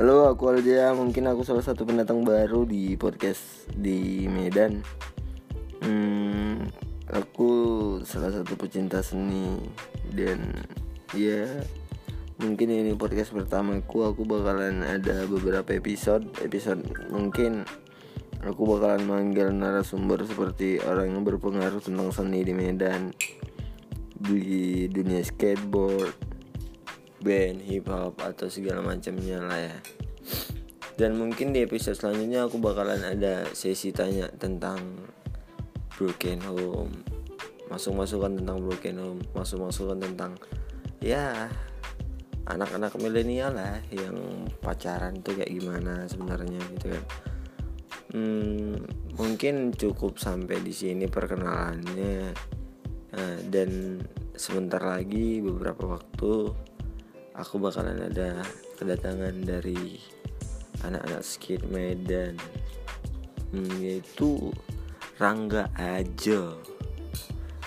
Halo, aku Aldia. Mungkin aku salah satu pendatang baru di podcast di Medan. Hmm, aku salah satu pecinta seni dan ya mungkin ini podcast pertamaku. Aku bakalan ada beberapa episode. Episode mungkin aku bakalan manggil narasumber seperti orang yang berpengaruh tentang seni di Medan di dunia skateboard band hip hop atau segala macamnya lah ya. Dan mungkin di episode selanjutnya aku bakalan ada sesi tanya tentang broken home. Masuk masukan tentang broken home masuk masukan tentang ya anak-anak milenial lah yang pacaran tuh kayak gimana sebenarnya gitu kan. Hmm, mungkin cukup sampai di sini perkenalannya. Nah, dan sebentar lagi beberapa waktu aku bakalan ada kedatangan dari anak-anak skate Medan. Hmm, yaitu Rangga Ajo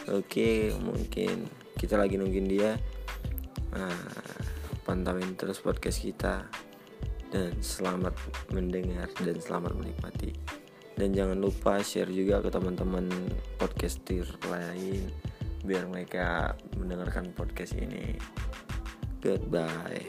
oke mungkin kita lagi nungguin dia nah, pantauin terus podcast kita. Dan selamat mendengar dan selamat menikmati. Dan jangan lupa share juga ke teman-teman podcaster lain biar mereka mendengarkan podcast ini Goodbye.